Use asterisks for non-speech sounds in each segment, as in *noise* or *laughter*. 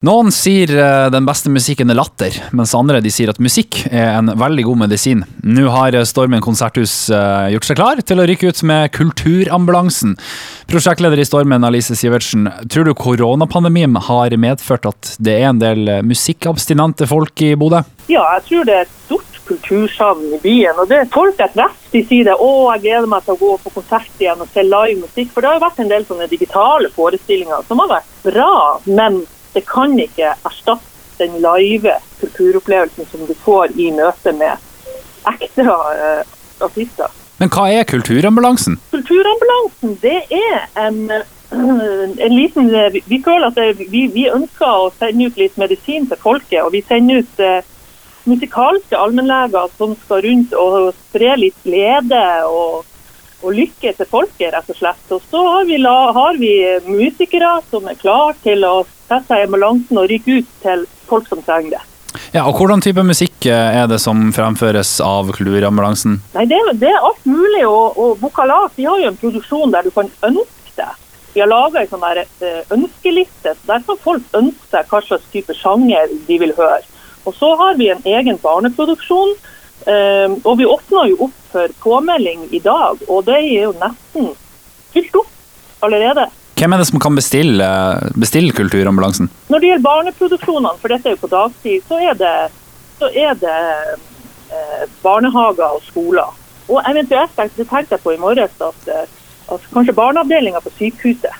Noen sier eh, den beste musikken er latter, mens andre de sier at musikk er en veldig god medisin. Nå har Stormen konserthus eh, gjort seg klar til å rykke ut med Kulturambulansen. Prosjektleder i Stormen, Alice Sivertsen, tror du koronapandemien har medført at det er en del eh, musikkabstinente folk i Bodø? Ja, jeg tror det er et stort kultursavn i byen. Og det er folk jeg treffer, de sier det. Å, jeg gleder meg til å gå på konsert igjen og se live musikk. For det har jo vært en del sånne digitale forestillinger som har vært bra. men det kan ikke erstatte den live kulturopplevelsen som du får i møte med ekte uh, artister. Men hva er Kulturambulansen? Kulturambulansen det er en, *clears throat* en liten Vi føler at vi, vi, ønsker å sende ut litt medisin til folket. Og vi sender ut uh, musikalske allmennleger som skal rundt og spre litt glede og, og lykke til folket, rett og slett. Og så har vi, har vi musikere som er klare til å sette seg i ambulansen og rykke ut til folk som trenger det. Ja, og Hvordan type musikk eh, er det som fremføres av Kulturambulansen? Nei, det, det, er alt mulig. Og, og Vokalat de har jo en produksjon der du kan ønske det. Vi har laga en sånn eh, ønskeliste. så Der kan folk ønske seg hva slags type sjanger de vil høre. Og så har vi en egen barneproduksjon. Eh, og vi åpner jo opp for påmelding i dag, og det er jo nesten fylt opp allerede. Hvem er det som kan bestille, bestille Kulturambulansen? Når det gjelder barneproduksjonene, for dette er jo på dagtid, så er det, så er det eh, barnehager og skoler. Og eventuelt tenkte jeg på i morges at, eh, at kanskje barneavdelinga på sykehuset,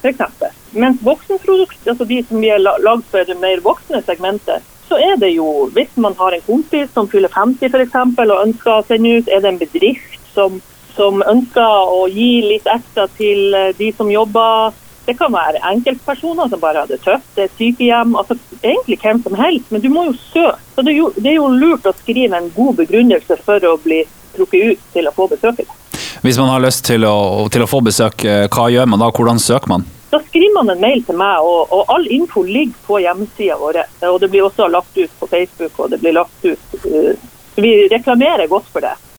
f.eks. Mens voksenprodukt, altså de som vi har lagd for det mer voksne segmentet, så er det jo hvis man har en kompis som fyller 50 f.eks. og ønsker å sende ut, er det en bedrift som som ønsker å gi litt ekstra til eh, de som jobber. Det kan være enkeltpersoner som bare har det tøft, det er sykehjem. altså Egentlig hvem som helst, men du må jo søke. Så det er jo, det er jo lurt å skrive en god begrunnelse for å bli trukket ut til å få besøket. Hvis man har lyst til å, til å få besøk, eh, hva gjør man da? Hvordan søker man? Da skriver man en mail til meg, og, og all info ligger på hjemmesida vår. Og det blir også lagt ut på Facebook, og det blir lagt ut uh, Vi reklamerer godt for det.